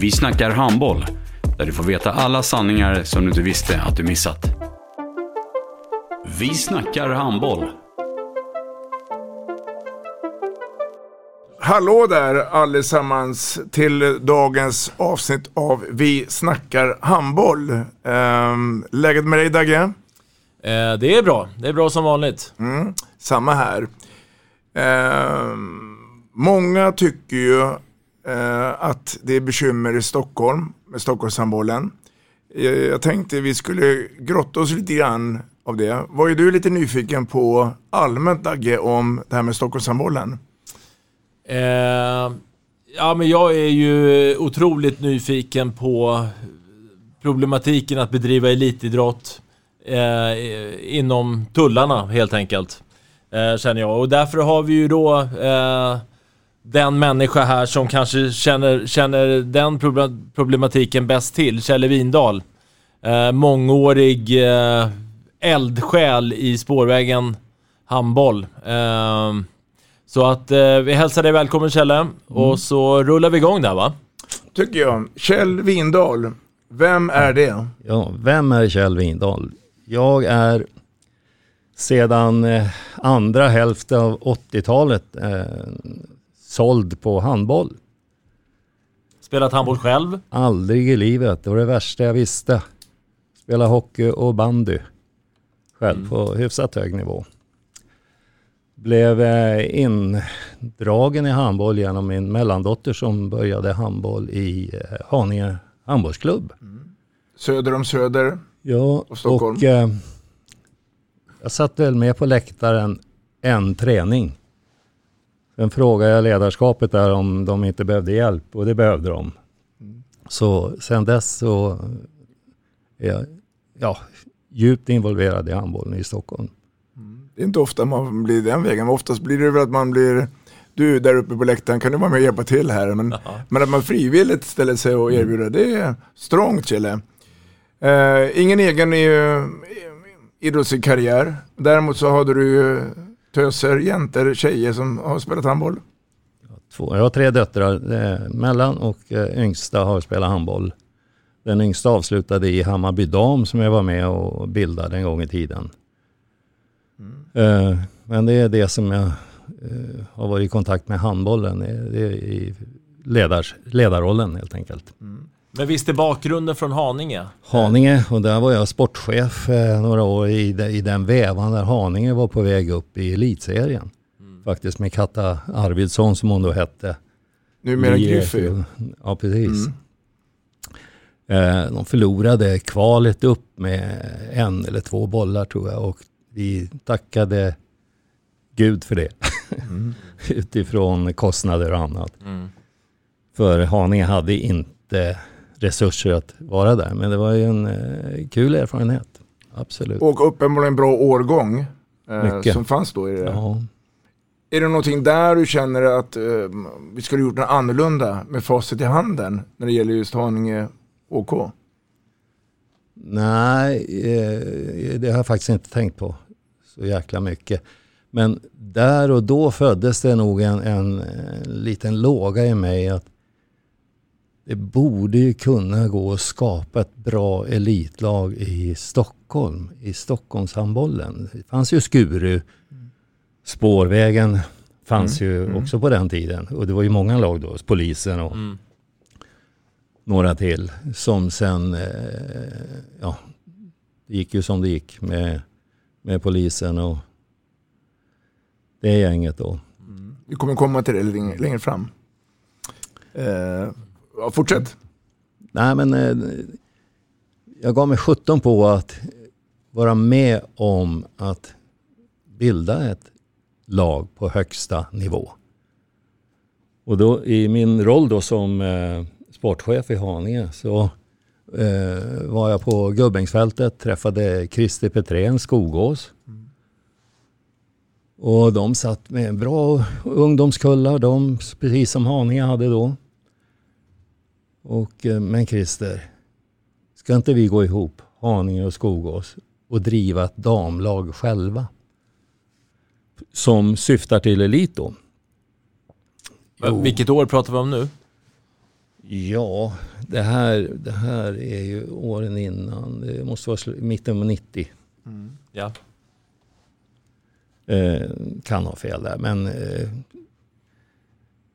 Vi snackar handboll, där du får veta alla sanningar som du inte visste att du missat. Vi snackar handboll. Hallå där allesammans till dagens avsnitt av Vi snackar handboll. Ehm, läget med dig Dagge? Eh, det är bra. Det är bra som vanligt. Mm, samma här. Ehm, många tycker ju Eh, att det är bekymmer i Stockholm med Stockholmshandbollen. Eh, jag tänkte vi skulle grotta oss lite grann av det. Var är du lite nyfiken på allmänt Dagge om det här med Stockholmshandbollen? Eh, ja, men jag är ju otroligt nyfiken på problematiken att bedriva elitidrott eh, inom tullarna helt enkelt. Eh, känner jag. Och därför har vi ju då eh, den människa här som kanske känner, känner den problematiken bäst till, Kjelle Windahl. Eh, mångårig eh, eldsjäl i spårvägen handboll. Eh, så att eh, vi hälsar dig välkommen Kjelle Mm. och så rullar vi igång där va? Tycker jag. Kjell Windahl, vem är det? Ja, vem är Kjell Windahl? Jag är sedan eh, andra hälften av 80-talet eh, såld på handboll. Spelat handboll själv? Aldrig i livet, det var det värsta jag visste. Spela hockey och bandy själv Mm. på hyfsat hög nivå. Blev eh, indragen i handboll genom min mellandotter som började handboll i eh, Haninge handbollsklubb. Söder om Söder. Ja, Och Stockholm. och eh, jag satt väl med på läktaren en träning. Sen frågade jag ledarskapet där om de inte behövde hjälp och det behövde de. Så sen dess så är jag ja, djupt involverad i handbollen i Stockholm. Det är inte ofta man blir den vägen, oftast blir det väl att man blir du där uppe på läktaren, kan du vara med och hjälpa till här? Men, men att man frivilligt ställer sig och erbjuder, det är strångt Kjelle. Eh, ingen egen eh, idrottslig karriär. Däremot så hade du ju töser, jäntor, tjejer som har spelat handboll. Två, jag har tre döttrar, eh, mellan och eh, yngsta har spelat handboll. Den yngsta avslutade i Hammarby Dam som jag var med och bildade en gång i tiden. Eh, men det är det som jag har varit i kontakt med handbollen. Det är, i ledars, ledarrollen helt enkelt. Men visst är bakgrunden från Haninge? Haninge och där var jag sportchef eh, några år i, de, i den vevan där Haninge var på väg upp i elitserien. Faktiskt med Katta Arvidsson som hon då hette. Numera I, Griffy. Ja precis. Mm. Eh, de förlorade kvalet upp med en eller två bollar tror jag och vi tackade Gud för det. Utifrån kostnader och annat. Mm. För Haninge hade inte resurser att vara där. Men det var ju en eh, kul erfarenhet. Absolut. Och uppenbarligen en bra årgång eh, Mycket. som fanns då i det. Ja. Är det någonting där du känner att eh, vi skulle gjort något annorlunda med facit i handen när det gäller just Haninge OK? Nej, eh, det har jag faktiskt inte tänkt på så jäkla mycket. Men där och då föddes det nog en, en, en liten låga i mig att det borde ju kunna gå att skapa ett bra elitlag i Stockholm, i Stockholmshandbollen. Det fanns ju Skuru, Spårvägen fanns Mm. ju också på den tiden. Och det var ju många lag då, polisen och Mm. några till som sen, eh, ja, det gick ju som det gick med, med polisen och det gänget då. Vi kommer komma till det längre, längre fram. Eh, ja, fortsätt. Nej men eh, jag gav mig 17 på att vara med om att bilda ett lag på högsta nivå. Och då i min roll då som eh, sportchef i Haninge så eh, var jag på Gubbängsfältet, träffade Christer Petrén, Skogås. Och de satt med bra ungdomskullar, de, precis som Haninge hade då. Och, eh, men Christer, ska inte vi gå ihop, Haninge och Skogås, och driva ett damlag själva? Som syftar till elit då. Jo. Vilket år pratar vi om nu? Ja, det här, det här är ju åren innan. Det måste vara mitten på 90. Ja. Eh, kan ha fel där, men eh,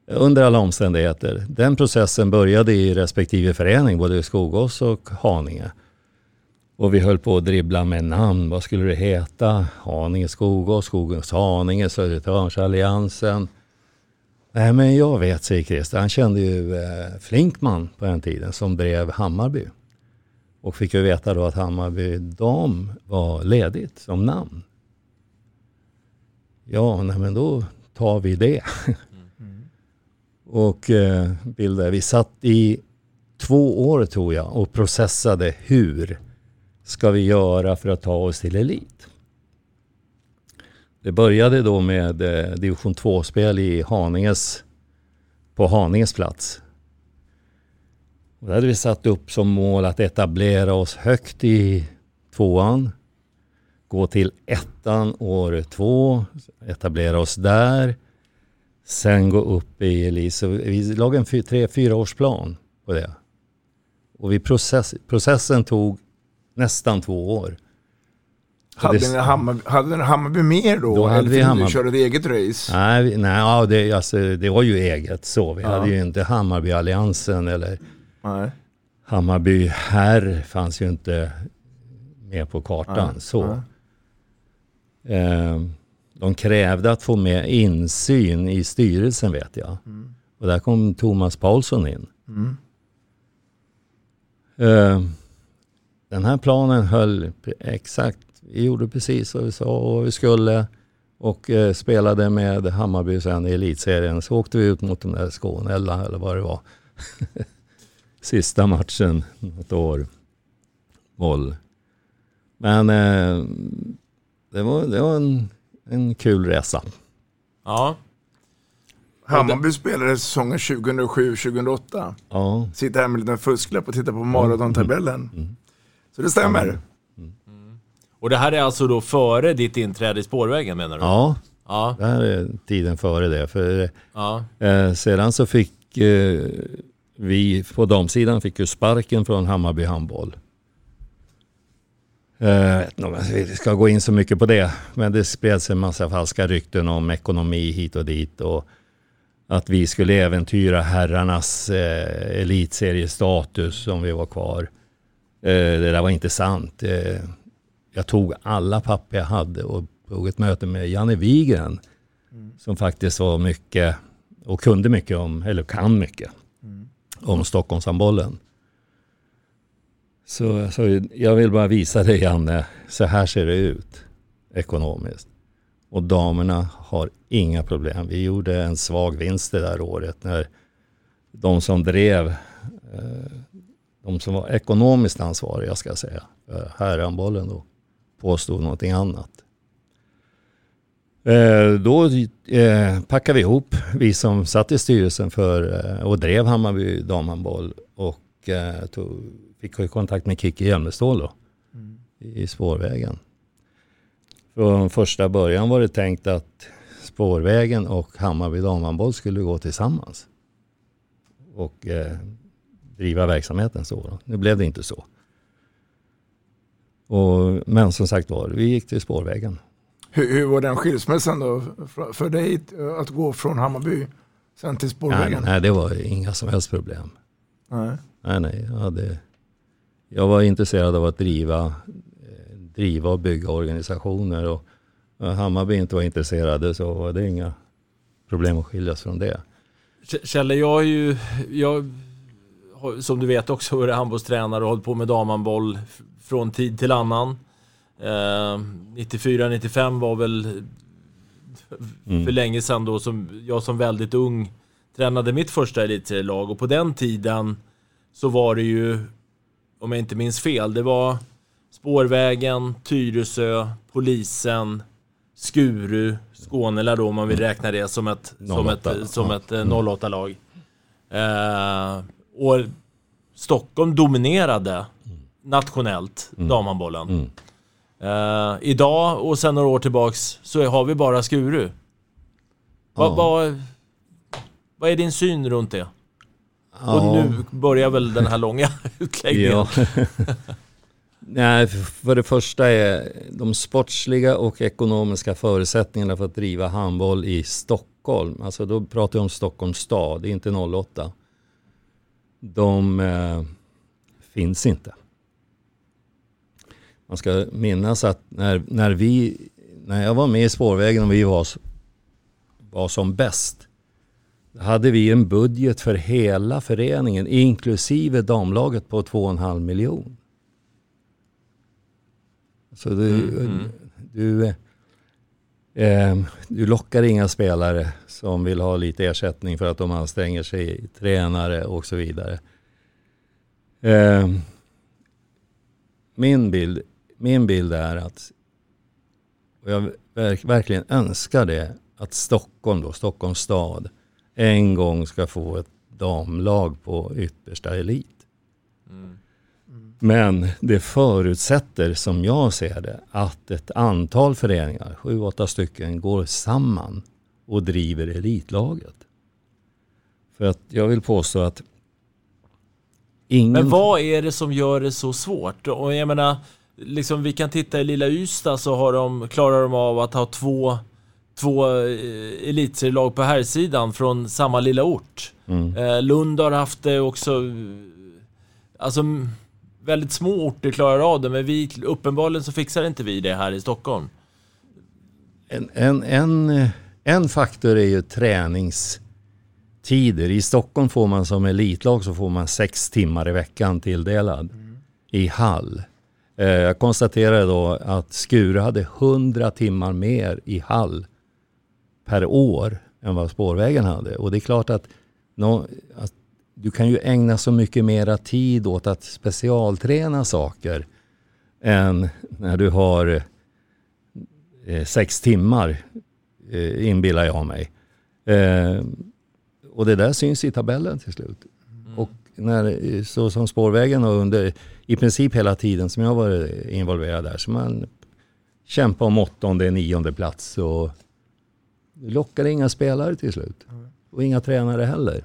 under alla omständigheter. Den processen började i respektive förening, både Skogås och Haninge. Och vi höll på att dribbla med namn. Vad skulle det heta? Haninge Skogås, Skogås Haninge, Södertörnsalliansen. Nej men jag vet, säger Christer. Han kände ju eh, Flinkman på den tiden som drev Hammarby. Och fick ju veta då att Hammarby dam var ledigt som namn. Ja, nej men då tar vi det. och eh, vi satt i två år tror jag och processade hur ska vi göra för att ta oss till elit. Det började då med eh, division 2-spel i Haninges, på Haninges plats. Och där hade vi satt upp som mål att etablera oss högt i tvåan. Gå till ettan år två, etablera oss där. Sen gå upp i elit. Så vi lade en tre, fyra års plan på det. Och vi process, processen tog nästan två år. Hade det- ni Hammarby, hade ni Hammarby mer då? Då hade Eller vi Hammarby. köra ett eget race? Nej, nej ja, det, alltså, det var ju eget så. Vi Ja. hade ju inte Hammarbyalliansen eller Nej. Hammarby här fanns ju inte med på kartan. Nej, så. nej. Eh, de krävde att få med insyn i styrelsen vet jag. Och där kom Thomas Paulsson in. Mm. Eh, den här planen höll exakt. Vi gjorde precis vad vi sa och vi skulle. Och eh, spelade med Hammarby sen i elitserien. Så åkte vi ut mot de där Skånella eller vad det var. Sista matchen något år. Moll. Men eh, det var, det var en, en kul resa. Ja. Hammarby spelade säsongen 2007-2008. Ja. Sitter här med en liten fusklapp och tittar på maratontabellen. Så det stämmer. Och det här är alltså då före ditt inträde i spårvägen menar du? Ja, Ja. det här är tiden före det. För Ja. Eh, sedan så fick eh, vi på damsidan fick ju sparken från Hammarby handboll. Eh, Jag vet inte om vi ska gå in så mycket på det. Men det spreds en massa falska rykten om ekonomi hit och dit. Och att vi skulle äventyra herrarnas eh, elitseriestatus om vi var kvar. Eh, det där var inte sant. Eh, jag tog alla papper jag hade och tog ett möte med Janne Wigren. Som faktiskt var mycket och kunde mycket om, eller kan mycket, om Stockholmshandbollen. Så, så jag vill bara visa dig Janne, så här ser det ut ekonomiskt. Och damerna har inga problem. Vi gjorde en svag vinst det där året när de som drev, eh, de som var ekonomiskt ansvariga ska jag säga, för herrhandbollen då, påstod någonting annat. Eh, då eh, packade vi ihop, vi som satt i styrelsen för och drev Hammarby damhandboll och tog, fick ju kontakt med Kikki Hjelmestål då i spårvägen. Från första början var det tänkt att spårvägen och Hammarby damhandboll skulle gå tillsammans och eh, driva verksamheten så. Då. Nu blev det inte så. Och, men som sagt var, vi gick till spårvägen. Hur, hur var den skilsmässan då för, dig att gå från Hammarby sen till Nej, spårvägen? nej, det var inga som helst problem. Nej. Nej, nej. Jag, hade, jag var intresserad av att driva, driva och bygga organisationer. Och Hammarby inte var intresserade så var det inga problem att skiljas från det. Kjelle, jag är ju... Jag har, som du vet också varit handbollstränare och hållit på med damhandboll från tid till annan. Eh, 94-95 var väl Mm. för länge sedan då som jag som väldigt ung tränade mitt första elitserielag och på den tiden så var det ju, om jag inte minns fel, det var Spårvägen, Tyresö, Polisen, Skuru, Skånela då om man vill räkna det som ett, som 08, ett, som ett eh, 08-lag. Eh, och Stockholm dominerade nationellt damhandbollen. Mm. Eh, idag och sen några år tillbaks så har vi bara Skuru. Vad Ja. vad- vad är din syn runt det? Ja. Och nu börjar väl den här långa utläggningen. Nej, för- det första är de sportsliga och ekonomiska förutsättningarna för att driva handboll i Stockholm, alltså då pratar jag om Stockholms stad, inte 08. De eh, finns inte. Man ska minnas att när, när, vi, när jag var med i Spårvägen och vi var, var som bäst, hade vi en budget för hela föreningen, inklusive damlaget, på 2,5 miljon. Så du, du, eh, du lockar inga spelare som vill ha lite ersättning för att de anstränger sig, tränare och så vidare. Eh, min, bild, min bild är att, och jag verk, verkligen önskar det, att Stockholm då, Stockholms stad, en gång ska få ett damlag på yttersta elit. Men det förutsätter, som jag ser det, att ett antal föreningar, sju, åtta stycken, går samman och driver elitlaget. För att jag vill påstå att ingen... Men vad är det som gör det så svårt? Och jag menar, liksom vi kan titta i lilla Ystad så har de, klarar de av att ha två, två eh, elitserielag på här sidan från samma lilla ort. Mm. Eh, Lund har haft det också. eh, Alltså väldigt små orter klarar av det, men vi, uppenbarligen så fixar inte vi det här i Stockholm. En, en, en, en faktor är ju träningstider. I Stockholm får man som elitlag så får man sex timmar i veckan tilldelad i hall. Jag konstaterade då att Skure hade 100 timmar mer i hall per år än vad spårvägen hade. Och det är klart att, nå- att du kan ju ägna så mycket mera tid åt att specialträna saker än när du har eh, sex timmar, eh, inbillar jag mig. Eh, och det där syns i tabellen till slut. Och när, så som spårvägen har under i princip hela tiden som jag varit involverad där, så man kämpar om åttonde, nionde plats och det lockar inga spelare till slut. Och inga tränare heller.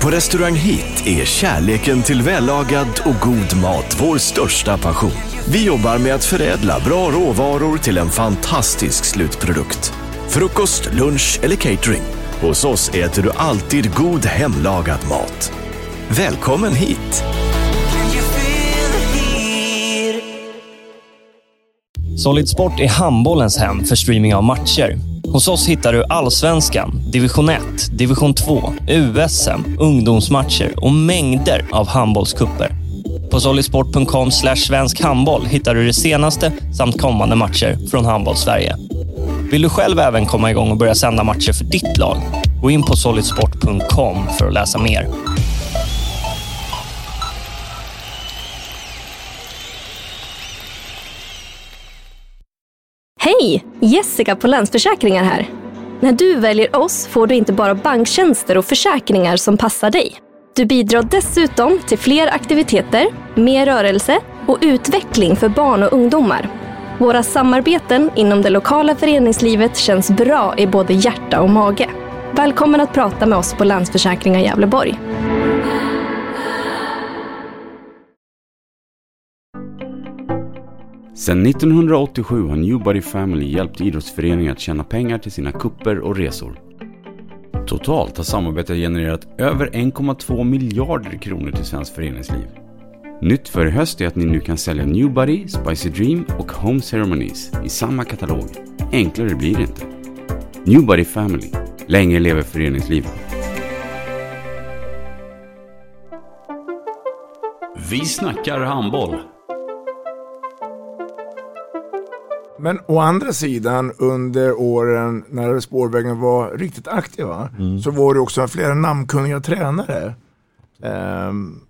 På Restaurang Hit är kärleken till vällagad och god mat vår största passion. Vi jobbar med att förädla bra råvaror till en fantastisk slutprodukt. Frukost, lunch eller catering. Hos oss äter du alltid god hemlagad mat. Välkommen hit! Solid Sport är handbollens hem för streaming av matcher. Hos oss hittar du allsvenskan, division 1, division 2, USM, ungdomsmatcher och mängder av handbollskupper. På solidsport.com svensk handboll hittar du det senaste samt kommande matcher från handbollssverige. Vill du själv även komma igång och börja sända matcher för ditt lag? Gå in på solidsport.com för att läsa mer. Hej! Jessica på Länsförsäkringar här. När du väljer oss får du inte bara banktjänster och försäkringar som passar dig. Du bidrar dessutom till fler aktiviteter, mer rörelse och utveckling för barn och ungdomar. Våra samarbeten inom det lokala föreningslivet känns bra i både hjärta och mage. Välkommen att prata med oss på Länsförsäkringar Gävleborg. Sedan 1987 har Newbody Family hjälpt idrottsföreningar att tjäna pengar till sina kupper och resor. Totalt har samarbetet genererat över 1,2 miljarder kronor till svenskt föreningsliv. Nytt för i höst är att ni nu kan sälja Newbody, Spicy Dream och Home Ceremonies i samma katalog. Enklare blir det inte. Newbody Family. Länge lever föreningslivet. Vi snackar handboll. Men å andra sidan under åren när spårvägen var riktigt aktiva Mm. så var det också flera namnkunniga tränare. Ehm,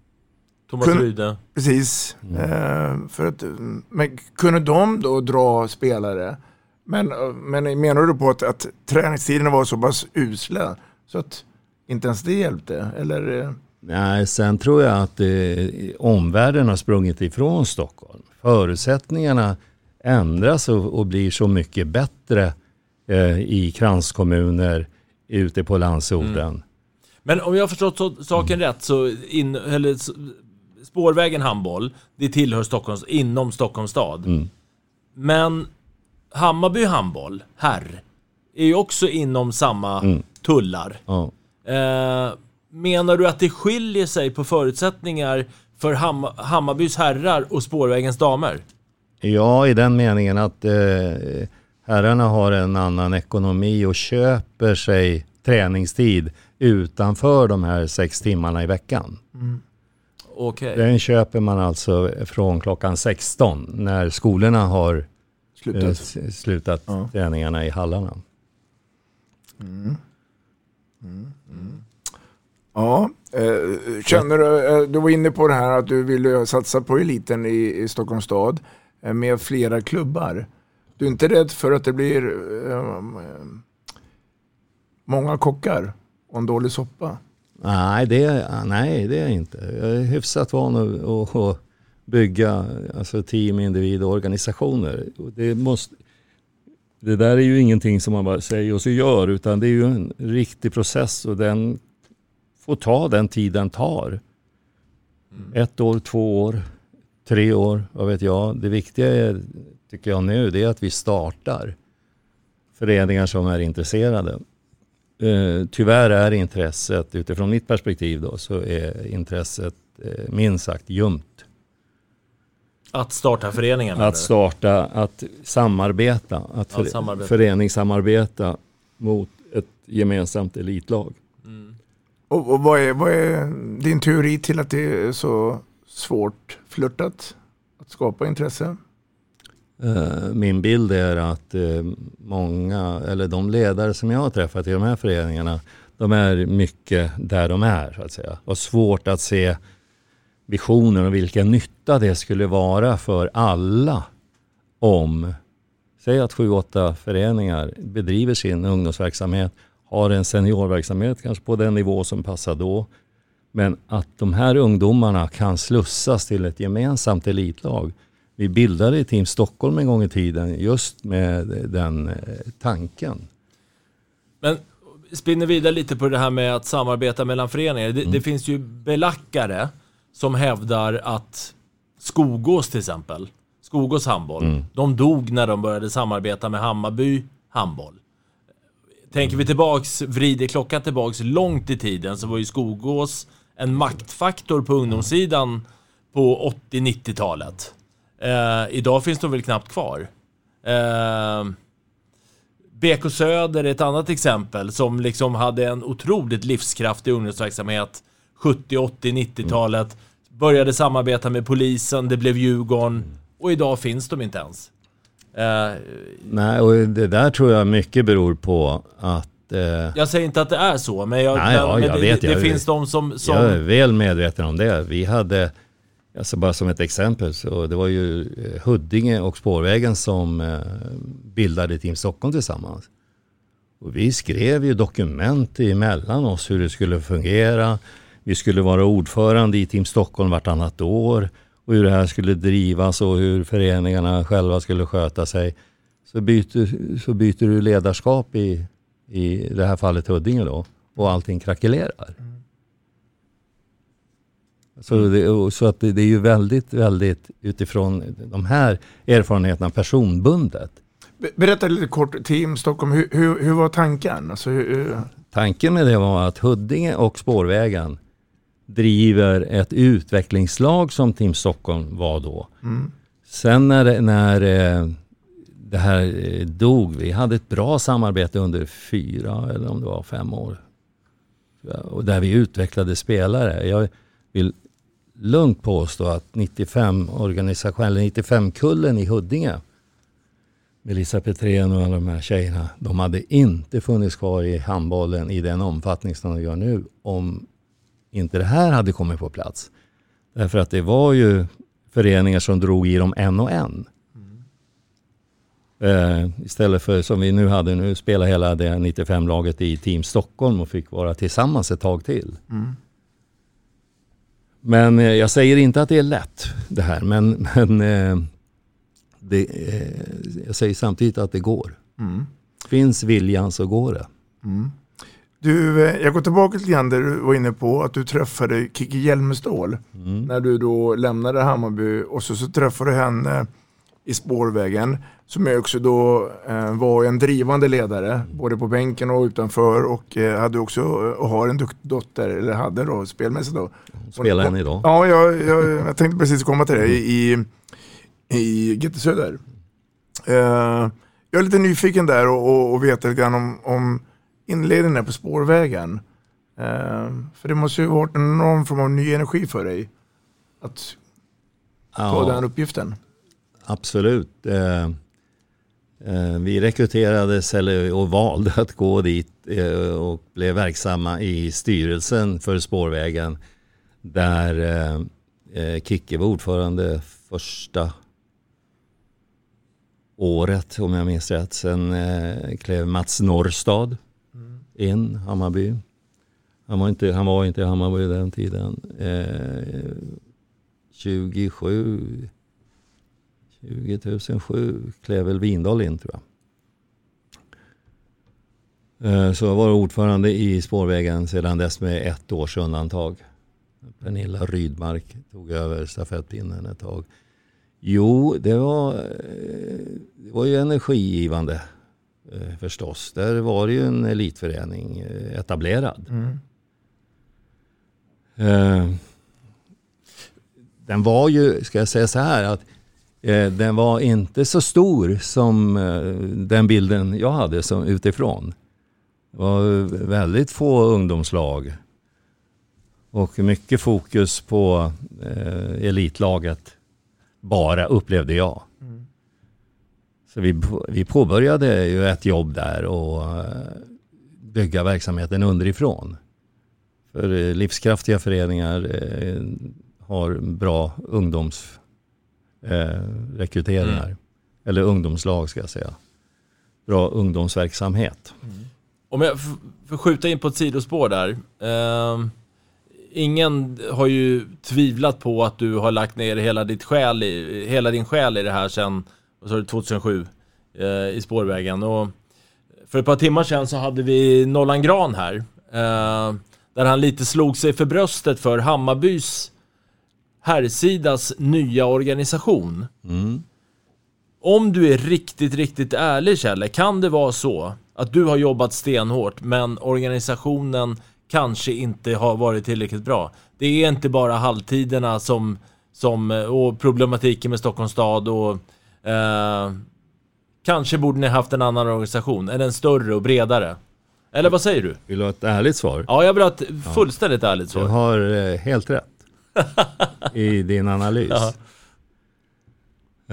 Thomas kun- Ryde. Precis. Ehm, för att, men kunde de då dra spelare? Men, men menar du på att, att träningstiderna var så pass usla så att inte ens det hjälpte? Eller? eh, Nej, sen tror jag att eh, omvärlden har sprungit ifrån Stockholm. Förutsättningarna ändras och, och blir så mycket bättre eh, i kranskommuner ute på landsorten. Men om jag har förstått saken rätt så in, eller, spårvägen handboll, det tillhör Stockholms, inom Stockholms stad. Mm. Men Hammarby handboll, herr, är ju också inom samma Mm. tullar. Ja. Eh, menar du att det skiljer sig på förutsättningar för Ham- Hammarbys herrar och spårvägens damer? Ja, i den meningen att eh, herrarna har en annan ekonomi och köper sig träningstid utanför de här sex timmarna i veckan. Okej. Den köper man alltså från klockan 16 när skolorna har Slutat. eh, slutat Ja. träningarna i hallarna. Mm. Mm. Mm. Ja, eh, känner du, eh, du var inne på det här att du ville satsa på eliten i, i Stockholms stad med flera klubbar. Du är inte rädd för att det blir eh, eh, många kockar och en dålig soppa? Nej det, nej, det är jag inte. Jag är hyfsat van att, att, bygga alltså team, individ och organisationer. Det, måste, det där är ju ingenting som man bara säger och så gör, utan det är ju en riktig process och den får ta den tid den tar. Ett år, två år, tre år, vad vet jag. Det viktiga är, tycker jag nu, det är att vi startar föreningar som är intresserade. Eh, tyvärr är intresset, utifrån mitt perspektiv då, så är intresset eh, minst sagt ljumt. Att starta föreningar menar Att starta, att samarbeta, att för, samarbeta. föreningssamarbeta mot ett gemensamt elitlag. Och, och vad, är, vad är din teori till att det är så svårt flörtat att skapa intresse? Eh, min bild är att eh, många, eller de ledare som jag har träffat i de här föreningarna, de är mycket där de är så att säga. Och svårt att se visionen och vilken nytta det skulle vara för alla om, säg att sju, åtta föreningar bedriver sin ungdomsverksamhet, har en seniorverksamhet kanske på den nivå som passar då. Men att de här ungdomarna kan slussas till ett gemensamt elitlag. Vi bildade Team Stockholm en gång i tiden just med den eh, tanken. Men spinner vidare lite på det här med att samarbeta mellan föreningar. Det, det finns ju belackare som hävdar att Skogås till exempel, Skogås handboll, Mm. de dog när de började samarbeta med Hammarby handboll. Tänker vi tillbaks, vrider klockan tillbaks långt i tiden så var ju Skogås en maktfaktor på ungdomssidan på 80-90-talet. Eh, idag finns de väl knappt kvar. Eh, BK Söder är ett annat exempel som liksom hade en otroligt livskraftig ungdomsverksamhet 70, 80, 90-talet. Började samarbeta med polisen, det blev Djurgården och idag finns de inte ens. Eh, Nej, och det där tror jag mycket beror på att eh, jag säger inte att det är så, men, jag, Nej, ja, men jag det, vet, det, jag det vet. finns de som... som Jag är väl medveten om det. Vi hade, alltså bara som ett exempel, så det var ju eh, Huddinge och Spårvägen som eh, bildade Team Stockholm tillsammans. Och vi skrev ju dokument emellan oss hur det skulle fungera. Vi skulle vara ordförande i Team Stockholm vartannat år och hur det här skulle drivas och hur föreningarna själva skulle sköta sig. Så byter, så byter du ledarskap i, i det här fallet Huddinge då och allting krackelerar. Så, det, så att det, det är ju väldigt, väldigt utifrån de här erfarenheterna personbundet. Be- Berätta lite kort, Team Stockholm, hur, hur, hur var tanken? Alltså, hur, Tanken med det var att Huddinge och Spårvägen driver ett utvecklingslag som Team Stockholm var då. Mm. Sen när, när eh, det här eh, dog, vi hade ett bra samarbete under fyra eller om det var fem år. Och där vi utvecklade spelare. Jag vill lugnt påstå att 95 organisation, eller 95-kullen i Huddinge Melissa Petrén och alla de här tjejerna, de hade inte funnits kvar i handbollen i den omfattning som de gör nu om inte det här hade kommit på plats. Därför att det var ju föreningar som drog i dem en och en. Eh, istället för som vi nu hade, nu spelar hela det 95-laget i Team Stockholm och fick vara tillsammans ett tag till. Mm. Men eh, jag säger inte att det är lätt det här, men, men eh, det, jag säger samtidigt att det går. Mm. Finns viljan så går det. Mm. Du, jag går tillbaka till där du var inne på att du träffade Kiki Hjelmestål Mm. när du då lämnade Hammarby och så, så träffade du henne i spårvägen som är också då eh, var en drivande ledare både på bänken och utanför och eh, hade också eh, och har en duktig dotter, eller hade då spelmässigt då. spelar än idag. Ja, jag, jag, jag tänkte precis komma till det i, i GT Söder. Eh, jag är lite nyfiken där och, och, och veta lite grann om, om inledningen på spårvägen. Eh, för det måste ju varit någon form av ny energi för dig att ta Ja. den uppgiften. Absolut. Eh, eh, vi rekryterades eller, och valde att gå dit eh, och blev verksamma i styrelsen för Spårvägen där eh, eh, Kicke var ordförande första året om jag minns rätt. Sen eh, klev Mats Norrstad in, Hammarby. Han var inte, han var inte i Hammarby den tiden. Eh, 27 2007 klev väl Windahl in tror jag. Eh, Så jag var ordförande i spårvägen sedan dess med ett års undantag. Pernilla Rydmark tog över stafettpinnen ett tag. Jo, det var, eh, det var ju energigivande eh, förstås. Där var det ju en elitförening etablerad. Mm. Den var ju, ska jag säga så här, att den var inte så stor som eh, den bilden jag hade som utifrån. Det var väldigt få ungdomslag. Och mycket fokus på eh, elitlaget. Bara upplevde jag. Så vi, vi påbörjade ju ett jobb där och eh, bygga verksamheten underifrån. För eh, livskraftiga föreningar eh, har bra ungdomsrekryteringar. Eh, rekryteringar. Mm. Eller ungdomslag ska jag säga. Bra ungdomsverksamhet. Om jag får skjuta in på ett sidospår där. Ehm, ingen har ju tvivlat på att du har lagt ner hela, ditt själ i, hela din själ i det här sedan vad sa du, 2007 eh, i spårvägen. Och för ett par timmar sedan så hade vi Nollan Gran här. eh, där han lite slog sig för bröstet för Hammarbys herrsidas nya organisation. Mm. Om du är riktigt, riktigt ärlig Kjelle, kan det vara så att du har jobbat stenhårt men organisationen kanske inte har varit tillräckligt bra? Det är inte bara halvtiderna som, som och problematiken med Stockholms stad och eh, kanske borde ni haft en annan organisation, eller en större och bredare. Eller vad säger du? Vill du ha ett ärligt svar? Ja, jag vill ha ett fullständigt ärligt Du svar. har eh, helt rätt i din analys. Ja.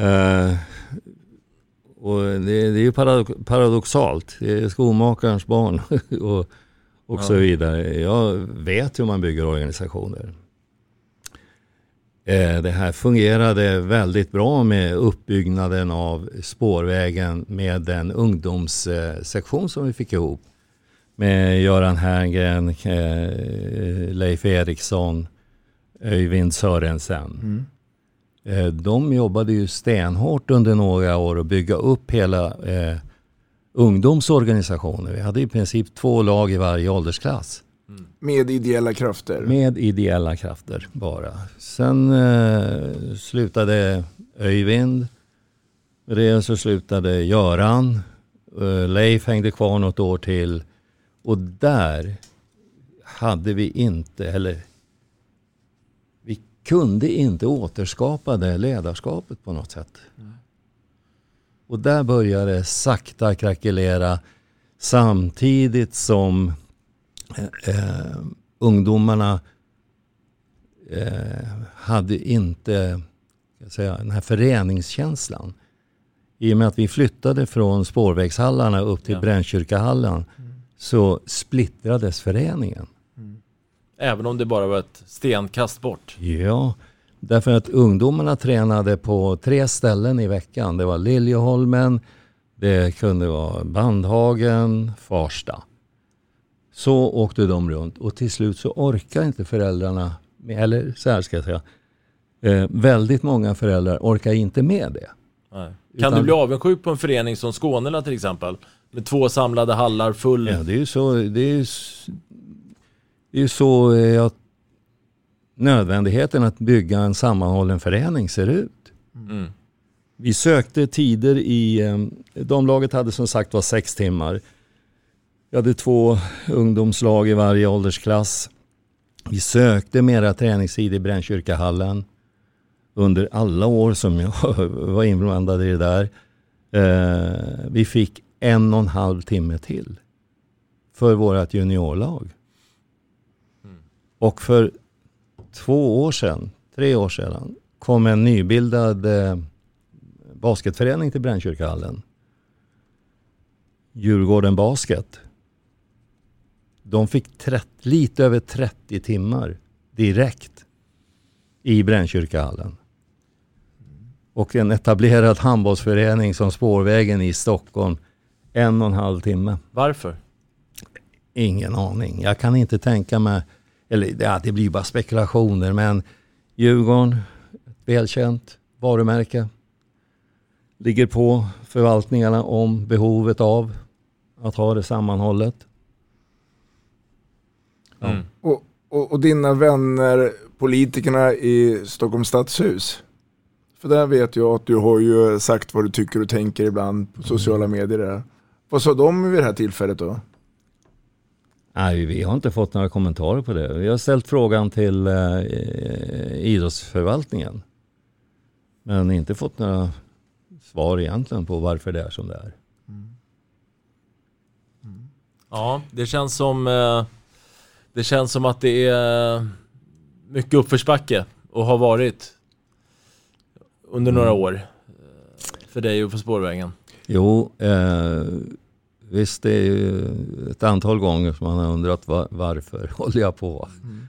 Eh, och det, det är ju parado- paradoxalt. Det är skomakarens barn och, och så Ja. vidare. Jag vet hur man bygger organisationer. Eh, Det här fungerade väldigt bra med uppbyggnaden av spårvägen med den ungdomssektion som vi fick ihop. Med Göran Herngren, eh, Leif Eriksson, Öyvind Sörensen. Mm. Eh, De jobbade ju stenhårt under några år att bygga upp hela eh, ungdomsorganisationer. Vi hade i princip två lag i varje åldersklass. Med ideella krafter? Med ideella krafter bara. Sen eh, slutade Öyvind. Med det så slutade Göran. Eh, Leif hängde kvar något år till. Och där hade vi inte, eller kunde inte återskapa det ledarskapet på något sätt. Mm. Och där började det sakta krackelera samtidigt som eh, eh, ungdomarna eh, hade inte säga, den här föreningskänslan. I och med att vi flyttade från spårvägshallarna upp till ja. Brännkyrkahallen mm. så splittrades föreningen. Även om det bara var ett stenkast bort? Ja, därför att ungdomarna tränade på tre ställen i veckan. Det var Liljeholmen, det kunde vara Bandhagen, Farsta. Så åkte de runt och till slut så orkar inte föräldrarna, eller så här ska jag säga, eh, väldigt många föräldrar orkar inte med det. Nej. Kan Utan, du bli avundsjuk på en förening som Skånela till exempel? Med två samlade hallar full... Ja, det är ju så, det är, det är så eh, att nödvändigheten att bygga en sammanhållen förening ser ut. Mm. Vi sökte tider i, eh, damlaget hade som sagt var sex timmar. Vi hade två ungdomslag i varje åldersklass. Vi sökte mera träningstid i Brännkyrkahallen under alla år som jag var inblandad i det där. Eh, vi fick en och en halv timme till för vårt juniorlag. Och för två år sedan, tre år sedan, kom en nybildad eh, basketförening till Brännkyrkahallen. Djurgården Basket. De fick 30, lite över 30 timmar direkt i Brännkyrkahallen. Och en etablerad handbollsförening som Spårvägen i Stockholm, en och en halv timme. Varför? Ingen aning. Jag kan inte tänka mig, eller ja, det blir bara spekulationer, men Djurgården, välkänt varumärke, ligger på förvaltningarna om behovet av att ha det sammanhållet. Ja. Mm. Och, och, och, dina vänner, politikerna i Stockholms stadshus? För där vet jag att du har ju sagt vad du tycker och tänker ibland på sociala medier. Där. Vad sa de vid det här tillfället då? Nej, vi har inte fått några kommentarer på det. Vi har ställt frågan till eh, idrottsförvaltningen. Men inte fått några svar egentligen på varför det är som det är. Mm. Mm. Ja, det känns som eh, det känns som att det är mycket uppförsbacke och har varit under några mm. år eh, för dig och för spårvägen. Jo, eh, visst det är ju ett antal gånger som man har undrat var, varför håller jag på? Mm.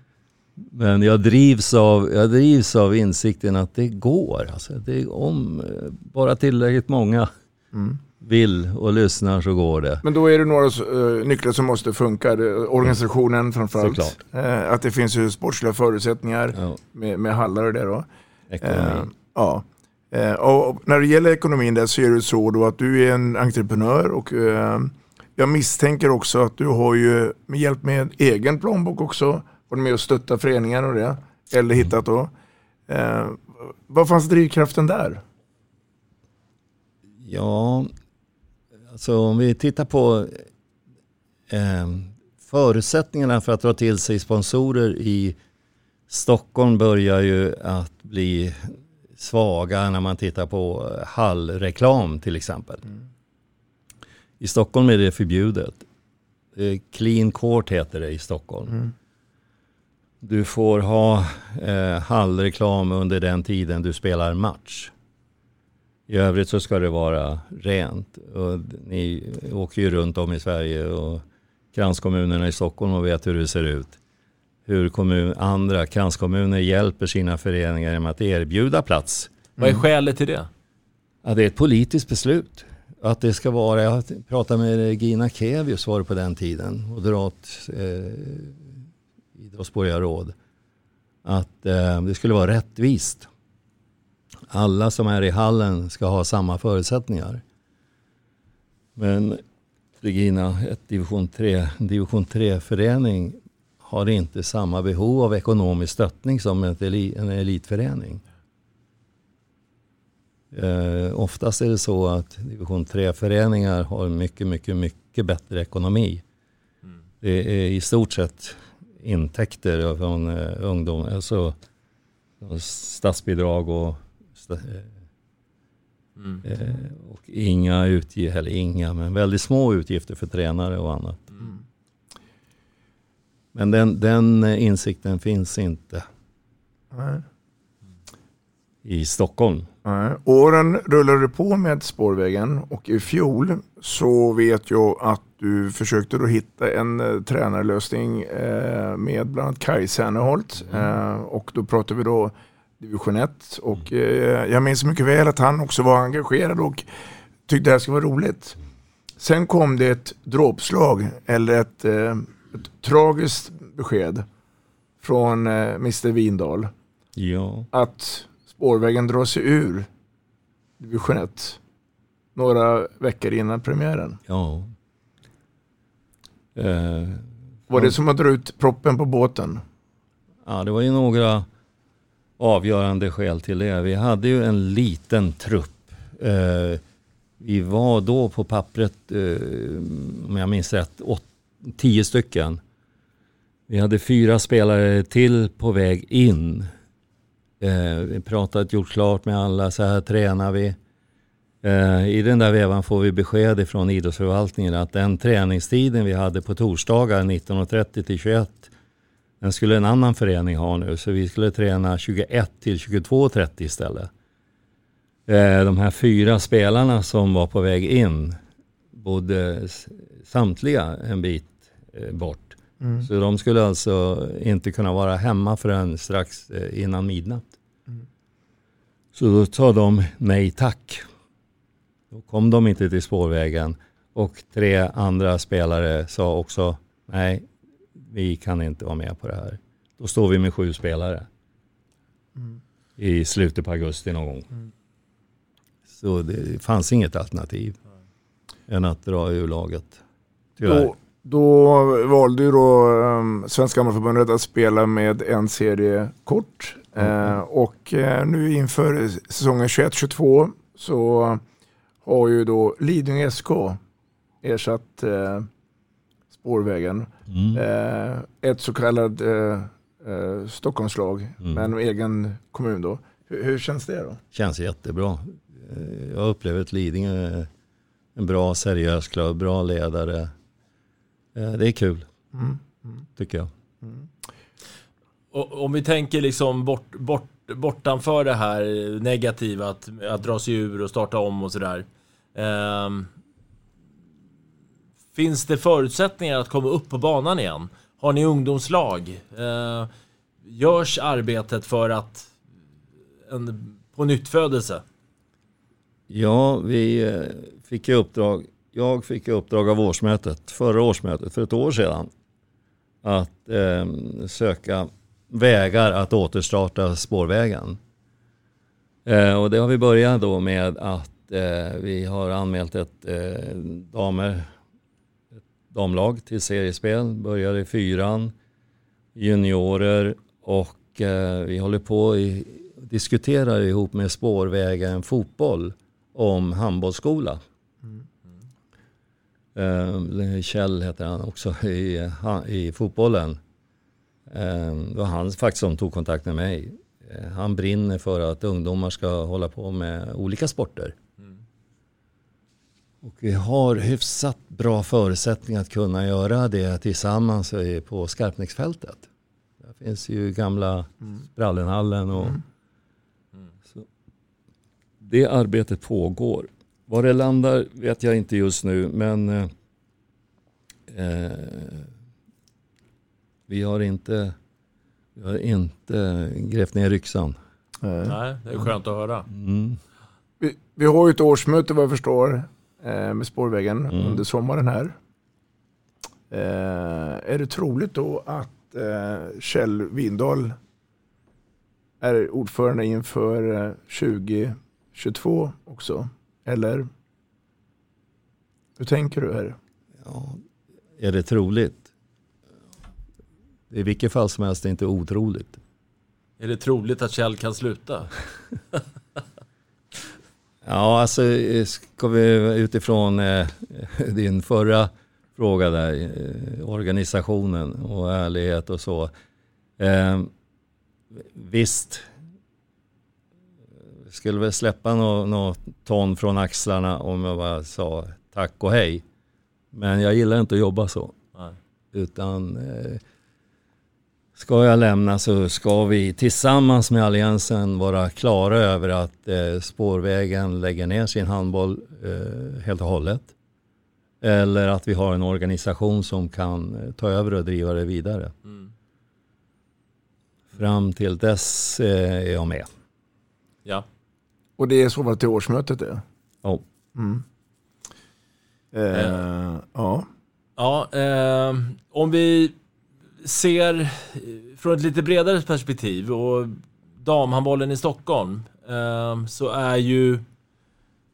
Men jag drivs, av, jag drivs av insikten att det går. Alltså, det, om bara tillräckligt många mm. vill och lyssnar så går det. Men då är det några uh, nycklar som måste funka. Organisationen mm. framförallt. Uh, att det finns ju sportsliga förutsättningar ja. med, med hallar och det då. Uh, ja. Och när det gäller ekonomin där så är det så då att du är en entreprenör och jag misstänker också att du har ju med hjälp med egen plånbok också varit med och stöttat föreningar och det. Eller mm. hittat då. Eh, vad fanns drivkraften där? Ja, alltså om vi tittar på eh, förutsättningarna för att dra till sig sponsorer i Stockholm börjar ju att bli svaga när man tittar på hallreklam till exempel. Mm. I Stockholm är det förbjudet. Clean Court heter det i Stockholm. Mm. Du får ha eh, hallreklam under den tiden du spelar match. I övrigt så ska det vara rent. Och ni åker ju runt om i Sverige och kranskommunerna i Stockholm och vet hur det ser ut. Hur kommun, andra kranskommuner hjälper sina föreningar genom att erbjuda plats. Vad är skälet till det? Ja, det är ett politiskt beslut. Att det ska vara, jag pratade med Regina Kevius var det på den tiden, moderat eh, idrottsborgarråd att eh, det skulle vara rättvist. Alla som är i hallen ska ha samma förutsättningar. Men Regina, ett division 3, division 3 förening har inte samma behov av ekonomisk stöttning som en elitförening. Eh, oftast är det så att division 3-föreningar har mycket, mycket, mycket bättre ekonomi. Det är i stort sett intäkter från eh, ungdom, alltså statsbidrag och, sta, eh, Mm. eh, och inga utgifter, eller inga, men väldigt små utgifter för tränare och annat. Mm. Men den, den eh, insikten finns inte Nej. i Stockholm. Nej. Åren rullade på med spårvägen och i fjol så vet jag att du försökte då hitta en eh, tränarlösning eh, med bland annat Kaj Serneholt eh, och då pratade vi då division 1 och jag minns mycket väl att han också var engagerad och tyckte det här skulle vara roligt. Sen kom det ett dråpslag eller ett tragiskt besked från eh, Mr Vindal Ja. att spårvägen drar sig ur division 1 några veckor innan premiären. Ja. Eh, Var det som att dra ut proppen på båten? Ja, det var ju några avgörande skäl till det. Vi hade ju en liten trupp. Eh, vi var då på pappret, eh, om jag minns rätt, åt, tio stycken. Vi hade fyra spelare till på väg in. Eh, vi pratat, gjort klart med alla, så här tränar vi. Eh, I den där vevan får vi besked ifrån idrottsförvaltningen att den träningstiden vi hade på torsdagar 19.30 till 21 den skulle en annan förening ha nu, så vi skulle träna 21 till 22.30 istället. Eh, De här fyra spelarna som var på väg in bodde samtliga en bit bort. Mm. Så de skulle alltså inte kunna vara hemma förrän strax eh, innan midnatt. Så då sa de nej tack. Då kom de inte till spårvägen och tre andra spelare sa också nej, vi kan inte vara med på det här. Då står vi med sju spelare Mm. i slutet på augusti någon gång. Mm. Så det fanns inget alternativ än att dra ur laget. Tyvärr. Då, då valde ju då um, Svenska Handbollförbundet att spela med en serie kort. Eh, och eh, nu inför säsongen 21-22 så har ju då Lidingö SK ersatt eh, spårvägen. Mm. Ett så kallat eh, Stockholmslag Mm. med en egen kommun då. Hur, hur känns det då? Känns jättebra. Jag upplever att Lidingö är en bra seriös klubb, bra ledare. Eh, Det är kul, Mm. tycker jag. Och, om vi tänker liksom bort, bort, bortanför det här negativa, att, att dra sig ur och starta om och sådär. Ehm, finns det förutsättningar att komma upp på banan igen? Har ni ungdomslag? Ehm, görs arbetet för att en på nytt födelse? Ja, vi eh, fick i uppdrag, jag fick i uppdrag av årsmötet, förra årsmötet, för ett år sedan, att eh, söka vägar att återstarta spårvägen. Eh, och det har vi börjat då med att eh, vi har anmält ett eh, damer, ett damlag till seriespel, börjar i fyran, juniorer och eh, vi håller på i, diskuterar ihop med Spårvägen Fotboll om handbollsskola. Eh, Kjell heter han också i, i fotbollen. Eh, Det var han faktiskt som tog kontakt med mig. Eh, Han brinner för att ungdomar ska hålla på med olika sporter. Och vi har hyfsat bra förutsättningar att kunna göra det tillsammans i- på Skarpnäcksfältet. Där finns ju gamla Sprallenhallen och så. Det arbetet pågår. Var det landar vet jag inte just nu men eh, eh, vi har inte vi har inte grävt ner yxan. Nej, det är skönt att höra. Mm. Vi, vi har ju ett årsmöte vad jag förstår eh, med spårvägen Mm. under sommaren här. Eh, är det troligt då att eh, Kjell Windahl är ordförande inför eh, 2022 också? Eller hur tänker du här? Ja, är det troligt? i vilket fall som helst inte otroligt. Är det troligt att Kjell kan sluta? Ja, alltså ska vi utifrån eh, din förra fråga där, eh, organisationen och ärlighet och så. Eh, visst, skulle väl släppa något nå ton från axlarna om jag bara sa tack och hej. Men jag gillar inte att jobba så. Nej. Utan eh, ska jag lämna så ska vi tillsammans med Alliansen vara klara över att eh, spårvägen lägger ner sin handboll eh, helt och hållet. Eller att vi har en organisation som kan eh, ta över och driva det vidare. Mm. Fram till dess eh, är jag med. Ja. Och det är så var till årsmötet det? Ja. Mm. Eh, ja. Ja, eh, om vi ser eh, från ett lite bredare perspektiv och damhandbollen i Stockholm eh, så är ju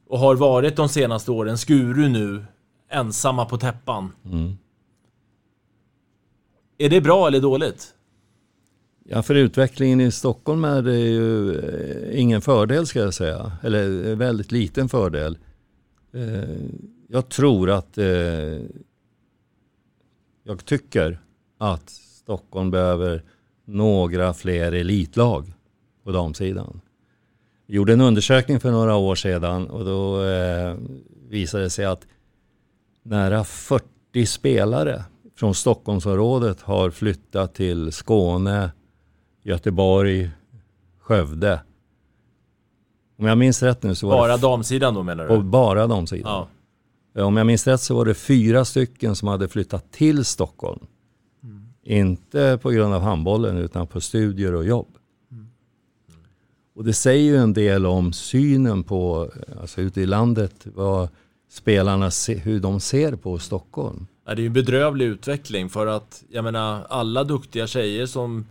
och har varit de senaste åren Skuru nu ensamma på täppan. Mm. Är det bra eller dåligt? Ja, för utvecklingen i Stockholm är det ju eh, ingen fördel ska jag säga. Eller eh, väldigt liten fördel. Eh, jag tror att, jag tycker att Stockholm behöver några fler elitlag på damsidan. Vi gjorde en undersökning för några år sedan och då visade det sig att nära 40 spelare från Stockholmsområdet har flyttat till Skåne, Göteborg, Skövde. Om jag minns rätt nu så var Bara det... damsidan då menar du? Och bara damsidan. Ja. Om jag minns rätt så var det fyra stycken som hade flyttat till Stockholm. Inte på grund av handbollen utan på studier och jobb. Och det säger ju en del om synen på, alltså ute i landet, vad spelarna, se, hur de ser på Stockholm. Ja, det är ju en bedrövlig utveckling för att, jag menar, alla duktiga tjejer som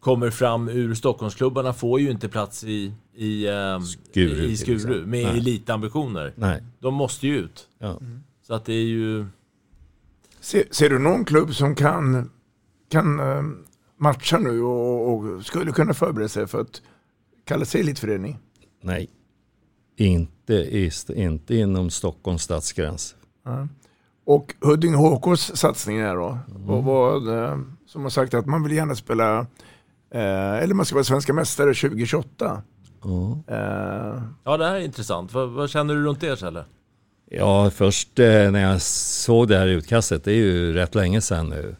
kommer fram ur Stockholmsklubbarna får ju inte plats i, i, eh, Skuru, i Skuru exempel. med Nej. elitambitioner. Nej. De måste ju ut. Ja. Så att det är ju... Ser, ser du någon klubb som kan, kan eh, matcha nu och, och skulle kunna förbereda sig för att kalla sig elitförening? Nej, inte, i, inte inom Stockholms stadsgräns. Ja. Och Huddinge HKs satsning är då, vad, vad, eh, som har sagt att man vill gärna spela, eller man ska vara svenska mästare 2028. Ja. Eh, Ja, det här är intressant. Vad, vad känner du runt det, Kjelle? Ja, först eh, när jag såg det här utkastet, det är ju rätt länge sedan nu.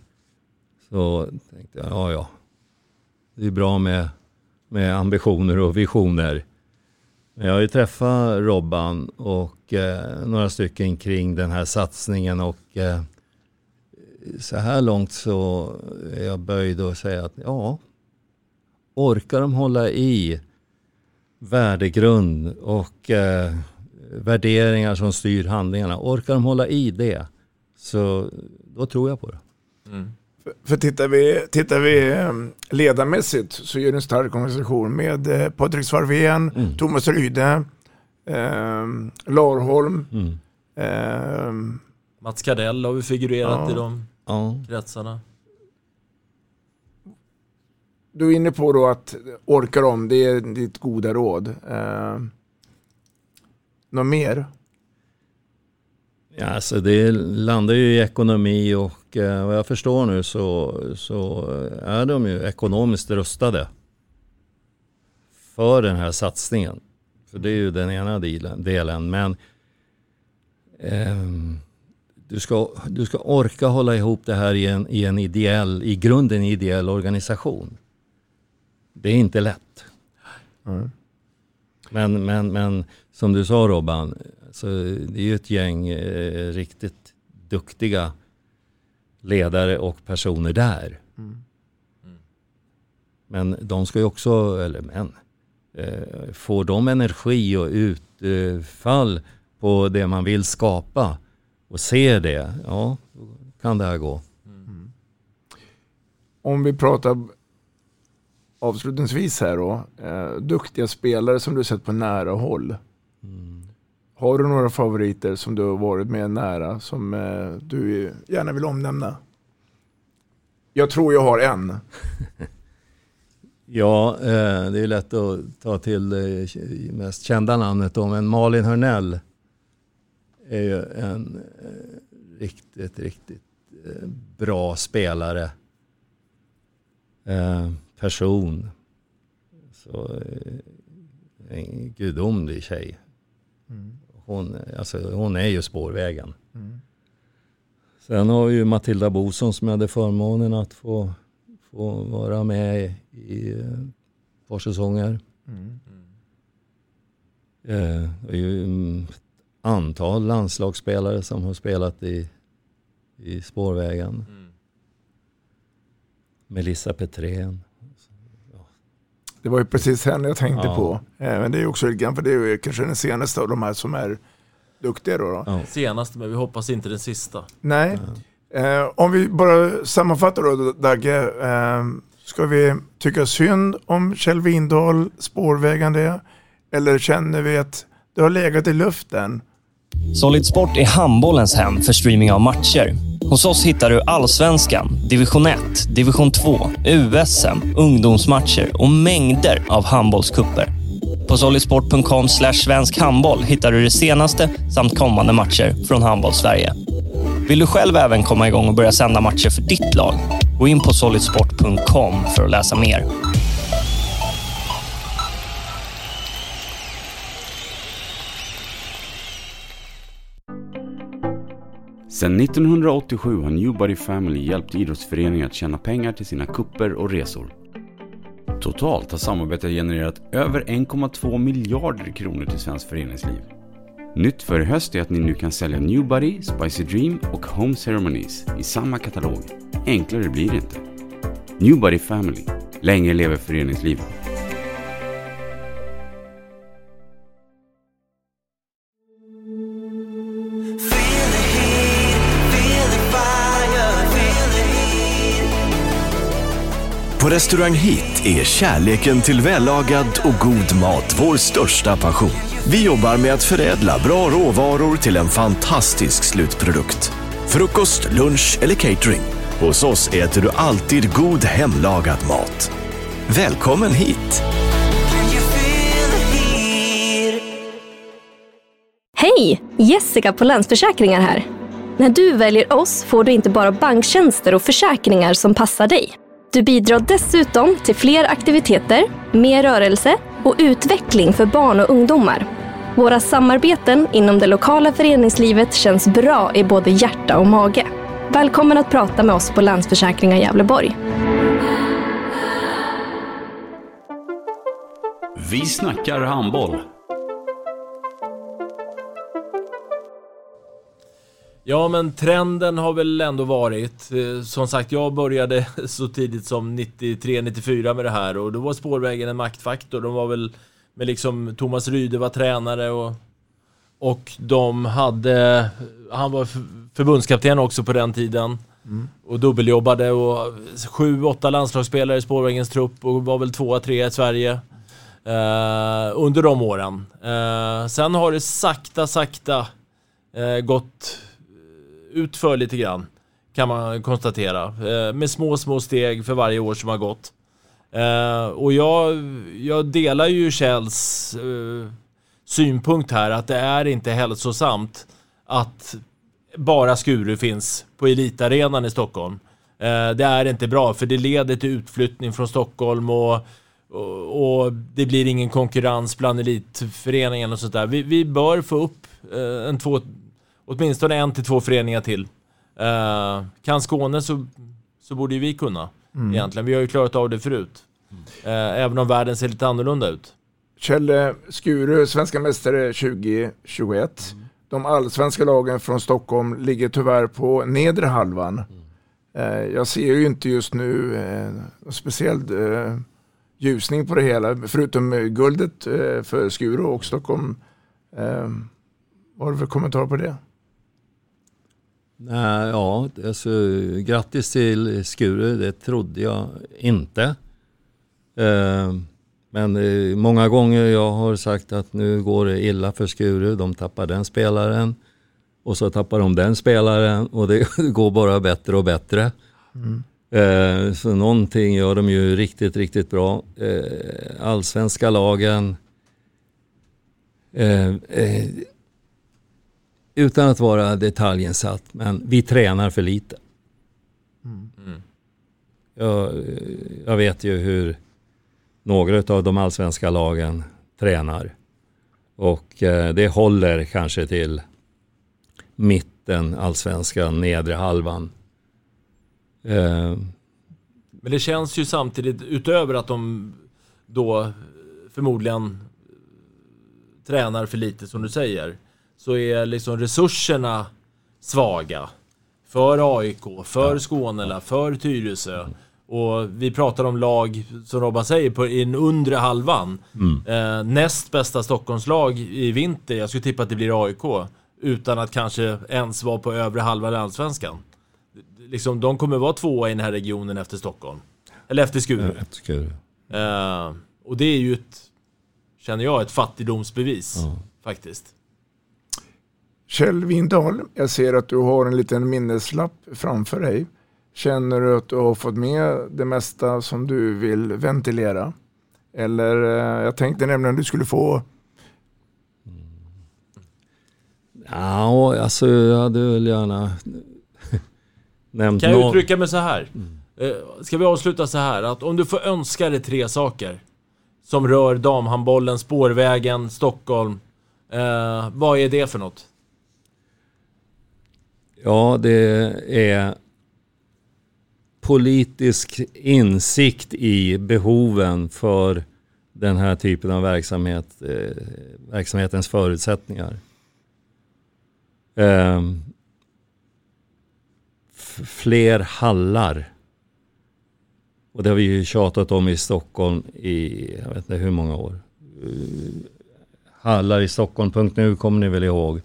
Så tänkte jag, ja ja. Det är bra med, med ambitioner och visioner. Men jag har ju träffat Robban och eh, några stycken kring den här satsningen och eh, så här långt så är jag böjd att säga att ja, orkar de hålla i värdegrund och eh, värderingar som styr handlingarna. Orkar de hålla i det så då tror jag på det. För, för tittar vi, tittar vi eh, ledarmässigt så är det en stark organisation med eh, Patrik Svarvén, Mm. Thomas Ryde, eh, Larholm. Mm. Eh, Mats Kardell har vi figurerat Ja. i de Ja. kretsarna du är inne på då att orkar om, det är ditt goda råd. Eh, något mer? Ja, alltså det landar ju i ekonomi och eh, vad jag förstår nu så, så är de ju ekonomiskt rustade för den här satsningen. För det är ju den ena delen. Men eh, du, ska, du ska orka hålla ihop det här i en, i en ideell, i grunden ideell organisation. Det är inte lätt. Men, men, men som du sa Robban, så det är ju ett gäng eh, riktigt duktiga ledare och personer där. Men de ska ju också, eller men, eh, får de energi och utfall på det man vill skapa och ser det, ja, då kan det här gå. Om vi pratar avslutningsvis här då, eh, duktiga spelare som du sett på nära håll. Har du några favoriter som du har varit med nära som eh, du gärna vill omnämna? Jag tror jag har en. Ja, eh, det är lätt att ta till det mest kända namnet då, men Malin Hörnell är ju en eh, riktigt, riktigt eh, bra spelare. Eh, Eh, person. Så, eh, en gudomlig tjej. Mm. Hon, alltså, hon är ju spårvägen. Mm. Sen har vi ju Matilda Boson som jag hade förmånen att få, få vara med i eh, ett par säsonger. Mm. Eh, Det är ju mm, ett antal landslagsspelare som har spelat i, i spårvägen. Melissa Petrén. Det var ju precis henne jag tänkte Ja. på. Eh, Men det är också lite grann, för det är kanske den senaste av de här som är duktiga då. då. Senaste, men vi hoppas inte den sista. Nej. Eh, om vi bara sammanfattar då Dagge. Eh, ska vi tycka synd om Kjell Windahl, spårvägen det? Eller känner vi att det har legat i luften? Solid Sport är handbollens hem för streaming av matcher. Hos oss hittar du allsvenskan, division 1, division 2, USM, ungdomsmatcher och mängder av handbollskupper. På solidsport.com svensk handboll hittar du det senaste samt kommande matcher från Handbollssverige. Vill du själv även komma igång och börja sända matcher för ditt lag? Gå in på solidsport.com för att läsa mer. Sedan 1987 har Newbody Family hjälpt idrottsföreningar att tjäna pengar till sina kupper och resor. Totalt har samarbetet genererat över 1,2 miljarder kronor till svenskt föreningsliv. Nytt för i höst är att ni nu kan sälja Newbody, Spicy Dream och Home Ceremonies i samma katalog. Enklare blir det inte. Newbody Family. Länge lever föreningslivet. På Restaurang Hit är kärleken till vällagad och god mat vår största passion. Vi jobbar med att förädla bra råvaror till en fantastisk slutprodukt. Frukost, lunch eller catering. Hos oss äter du alltid god hemlagad mat. Välkommen hit! Hej! Jessica på Länsförsäkringar här. När du väljer oss får du inte bara banktjänster och försäkringar som passar dig. Du bidrar dessutom till fler aktiviteter, mer rörelse och utveckling för barn och ungdomar. Våra samarbeten inom det lokala föreningslivet känns bra i både hjärta och mage. Välkommen att prata med oss på Länsförsäkringar Gävleborg. Vi snackar handboll. Ja, men trenden har väl ändå varit, eh, som sagt, jag började så tidigt som 93-94 med det här och då var spårvägen en maktfaktor. De var väl med liksom Thomas Ryde var tränare och, och de hade, han var förbundskapten också på den tiden Mm. och dubbeljobbade och sju, åtta landslagsspelare i spårvägens trupp och var väl tvåa, trea i Sverige eh, under de åren. Eh, sen har det sakta, sakta eh, gått utför lite grann, kan man konstatera. Eh, med små, små steg för varje år som har gått. Eh, och jag, jag delar ju Kjells eh, synpunkt här att det är inte hälsosamt att bara Skuru finns på elitarenan i Stockholm. Det är inte bra för det leder till utflyttning från Stockholm och, och, och det blir ingen konkurrens bland elitföreningen och sånt där. Vi, vi bör få upp en två, åtminstone en till två föreningar till. Eh, kan Skåne så, så borde ju vi kunna Mm. egentligen. Vi har ju klarat av det förut. Eh, även om världen ser lite annorlunda ut. Kjell Skuru, svenska mästare 2021. De allsvenska lagen från Stockholm ligger tyvärr på nedre halvan. Eh, Jag ser ju inte just nu eh, någon speciell eh, ljusning på det hela, förutom guldet för Skuru och Stockholm. Vad har du för kommentar på det? Nej, ja, alltså, grattis till Skuru, det trodde jag inte. Eh, men eh, många gånger jag har sagt att nu går det illa för Skuru, de tappar den spelaren och så tappar de den spelaren och det går bara bättre och bättre. Mm. Eh, så någonting gör de ju riktigt, riktigt bra. Eh, allsvenska lagen. Eh, eh, utan att vara detaljinsatt, men vi tränar för lite. Mm. Jag, jag vet ju hur några av de allsvenska lagen tränar. Och eh, det håller kanske till mitten, allsvenskan, nedre halvan. Eh, Men det känns ju samtidigt, utöver att de då förmodligen tränar för lite som du säger, så är liksom resurserna svaga. För AIK, för Skånela, för Tyresö. Och vi pratar om lag, som Robban säger, på, i den undre halvan. Mm. Eh, näst bästa Stockholmslag i vinter, jag skulle tippa att det blir AIK. Utan att kanske ens vara på övre halva allsvenskan. Liksom, de kommer vara tvåa i den här regionen efter Stockholm. Eller efter Skuru. Eh, och det är ju ett, känner jag, ett fattigdomsbevis. Faktiskt. Kjell Windahl, jag ser att du har en liten minneslapp framför dig. Känner du att du har fått med det mesta som du vill ventilera? Eller eh, jag tänkte nämligen att du skulle få Ja, alltså jag hade väl gärna nämnt Kan jag någon- uttrycka mig så här? Eh, Ska vi avsluta så här? Att om du får önska dig tre saker som rör damhandbollen, spårvägen, Stockholm. Eh, vad är det för något? Ja, det är politisk insikt i behoven för den här typen av verksamhet, eh, verksamhetens förutsättningar. Eh, fler hallar. Och det har vi ju tjatat om i Stockholm i, jag vet inte hur många år. Eh, hallar i Stockholm.nu kommer ni väl ihåg.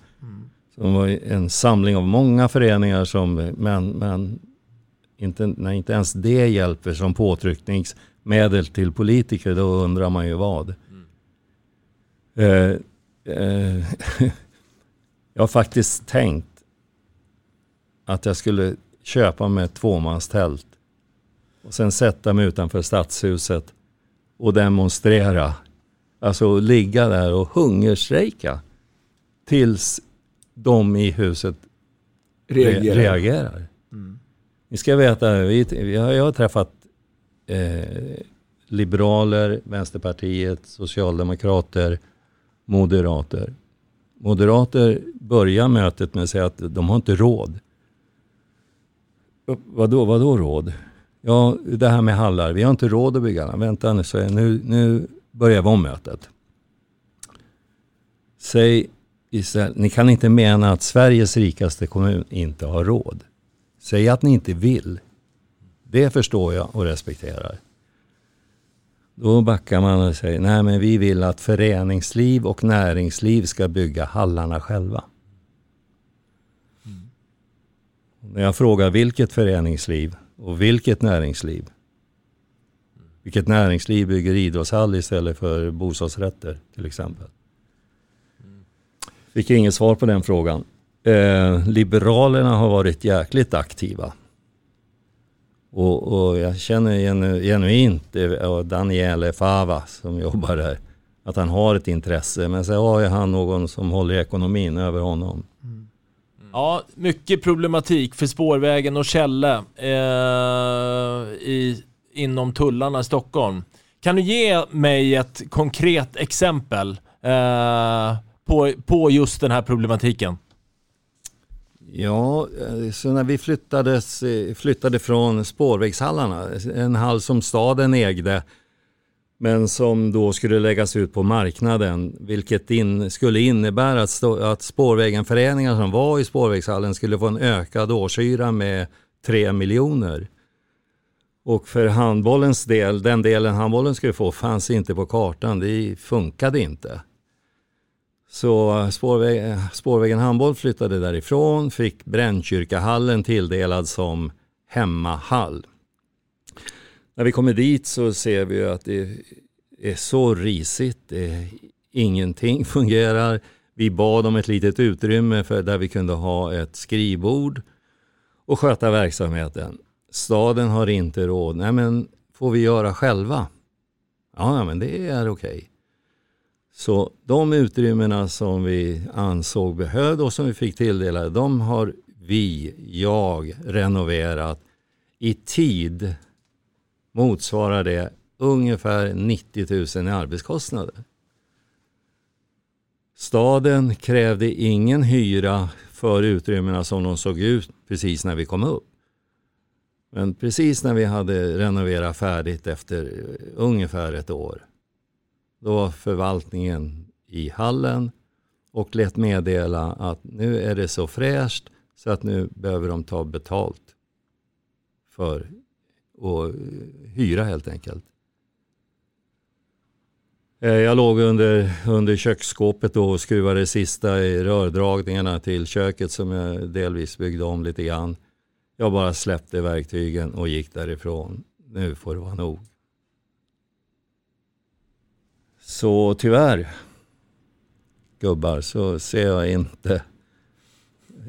Som var en samling av många föreningar som, men, men inte, när inte ens det hjälper som påtryckningsmedel till politiker, då undrar man ju vad. Eh, eh, jag har faktiskt tänkt att jag skulle köpa mig ett tvåmanstält och sen sätta mig utanför stadshuset och demonstrera. Alltså ligga där och hungerstrejka tills de i huset Reagerar. reagerar. reagerar. Ni ska veta, vi, jag har träffat eh, liberaler, Vänsterpartiet, Socialdemokrater, Moderater. Moderater börjar mötet med att säga att de har inte råd. Vadå, vadå råd? Ja, det här med hallar. Vi har inte råd att bygga hallar. Vänta nu, så nu, nu börjar vi om mötet. Säg Israel, ni kan inte mena att Sveriges rikaste kommun inte har råd. Säg att ni inte vill. Det förstår jag och respekterar. Då backar man och säger, nej men vi vill att föreningsliv och näringsliv ska bygga hallarna själva. Mm. När jag frågar vilket föreningsliv och vilket näringsliv. Vilket näringsliv bygger idrottshall istället för bostadsrätter till exempel. Fick inget svar på den frågan. Eh, Liberalerna har varit jäkligt aktiva. Och, och jag känner genu, genuint, eh, och Daniele Fava som jobbar där, att han har ett intresse. Men så har han någon som håller ekonomin över honom. Mm. Ja, mycket problematik för spårvägen och Källe eh, i, inom tullarna i Stockholm. Kan du ge mig ett konkret exempel eh, på, på just den här problematiken? Ja, eh, så när vi flyttades, eh, flyttade från spårvägshallarna, en hall som staden ägde, men som då skulle läggas ut på marknaden, vilket in, skulle innebära att, stå, att spårvägenföreningar som var i spårvägshallen skulle få en ökad årshyra med 3 miljoner. Och för handbollens del, den delen handbollen skulle få fanns inte på kartan, det funkade inte. Så eh, eh, spårvägen, spårvägen handboll flyttade därifrån, fick Brännkyrkahallen tilldelad som hemmahall. När vi kommer dit så ser vi att det är så risigt, det, ingenting fungerar. Vi bad om ett litet utrymme för där vi kunde ha ett skrivbord och sköta verksamheten. staden har inte råd. Nej men får vi göra själva? Ja, men det är okej. Så de utrymmena som vi ansåg behövde och som vi fick tilldelade, de har vi, jag, renoverat i tid motsvarar det ungefär 90 000 i arbetskostnader. Staden krävde ingen hyra för utrymmena som de såg ut precis när vi kom upp. Men precis när vi hade renoverat färdigt efter ungefär ett år, då var förvaltningen i hallen och lät meddela att nu är det så fräscht så att nu behöver de ta betalt för att eh, hyra helt enkelt. Eh, jag låg under, under köksskåpet och skruvade sista i rördragningarna till köket som jag delvis byggde om lite grann. Jag bara släppte verktygen och gick därifrån. Nu får det vara nog. Så tyvärr, gubbar, så ser jag inte,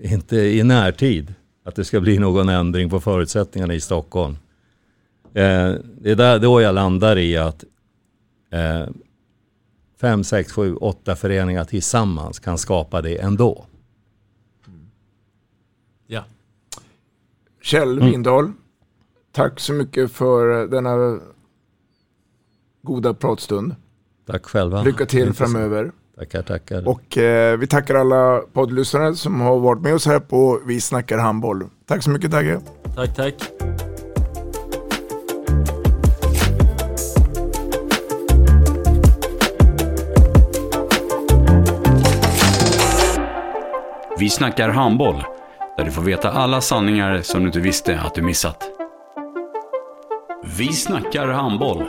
inte i närtid att det ska bli någon ändring på förutsättningarna i Stockholm. Eh, det är där, då jag landar i att eh, fem, sex, sju, åtta föreningar tillsammans kan skapa det ändå. Ja. Kjell Mm. Windahl, tack så mycket för denna goda pratstund. Tack själva. Lycka till framöver. Tackar, tackar. Och eh, vi tackar alla poddlyssnare som har varit med oss här på Vi snackar handboll. Tack så mycket Dagge. Tack, tack. Vi snackar handboll, där du får veta alla sanningar som du inte visste att du missat. Vi snackar handboll.